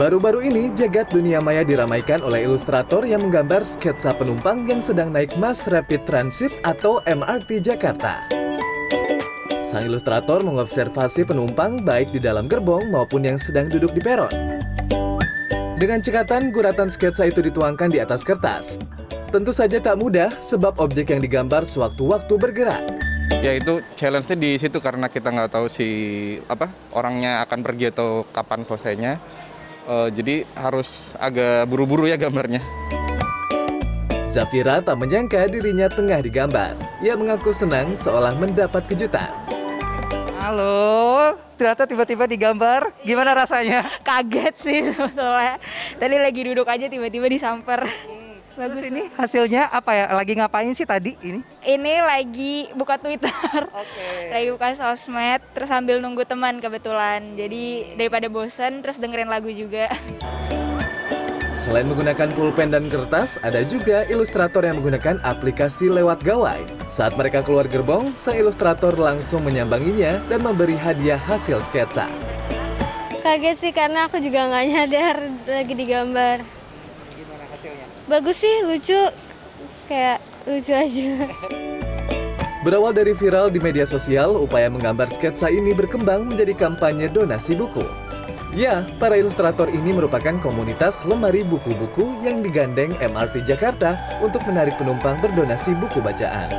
Baru-baru ini, jagat dunia maya diramaikan oleh ilustrator yang menggambar sketsa penumpang yang sedang naik Mass Rapid Transit atau MRT Jakarta. Sang ilustrator mengobservasi penumpang baik di dalam gerbong maupun yang sedang duduk di peron. Dengan cekatan, guratan sketsa itu dituangkan di atas kertas. Tentu saja tak mudah sebab objek yang digambar sewaktu-waktu bergerak. Ya itu challenge-nya di situ karena kita nggak tahu si apa orangnya akan pergi atau kapan selesainya Eh, jadi harus agak buru-buru ya gambarnya Zafira tak menyangka dirinya tengah digambar. Ia mengaku senang seolah mendapat kejutan. Halo, ternyata tiba-tiba digambar. Gimana rasanya? kaget sih sebetulnya tadi lagi duduk aja tiba-tiba disamper Terus bagus ini hasilnya apa ya? Lagi ngapain sih tadi ini? ini lagi buka twitter Oke. lagi buka sosmed terus sambil nunggu teman kebetulan jadi daripada bosen terus dengerin lagu juga Selain menggunakan pulpen dan kertas, ada juga ilustrator yang menggunakan aplikasi lewat gawai. Saat mereka keluar gerbong, sang ilustrator langsung menyambanginya dan memberi hadiah hasil sketsa. Kaget sih karena aku juga nggak nyadar lagi digambar. Hasilnya? Bagus sih, lucu. Kayak lucu aja. Berawal dari viral di media sosial, upaya menggambar sketsa ini berkembang menjadi kampanye donasi buku. Ya, para ilustrator ini merupakan komunitas lemari buku-buku yang digandeng MRT Jakarta untuk menarik penumpang berdonasi buku bacaan.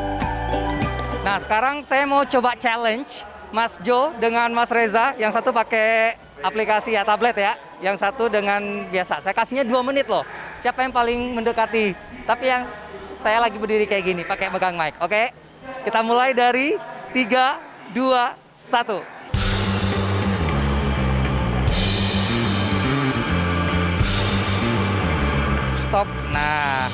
Nah, sekarang saya mau coba challenge Mas Jo dengan Mas Reza. Yang satu pakai aplikasi ya tablet ya. Yang satu dengan biasa. Saya kasihnya dua menit loh. Siapa yang paling mendekati? Tapi yang saya lagi berdiri kayak gini, pakai megang mic. Oke? Kita mulai dari 3, 2, 1. Stop. Nah,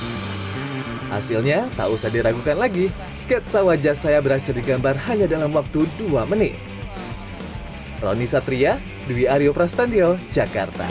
Hasilnya tak usah diragukan lagi, sketsa wajah saya berhasil digambar hanya dalam waktu 2 menit. Roni Satria, Dwi Aryo Prastandio, Jakarta.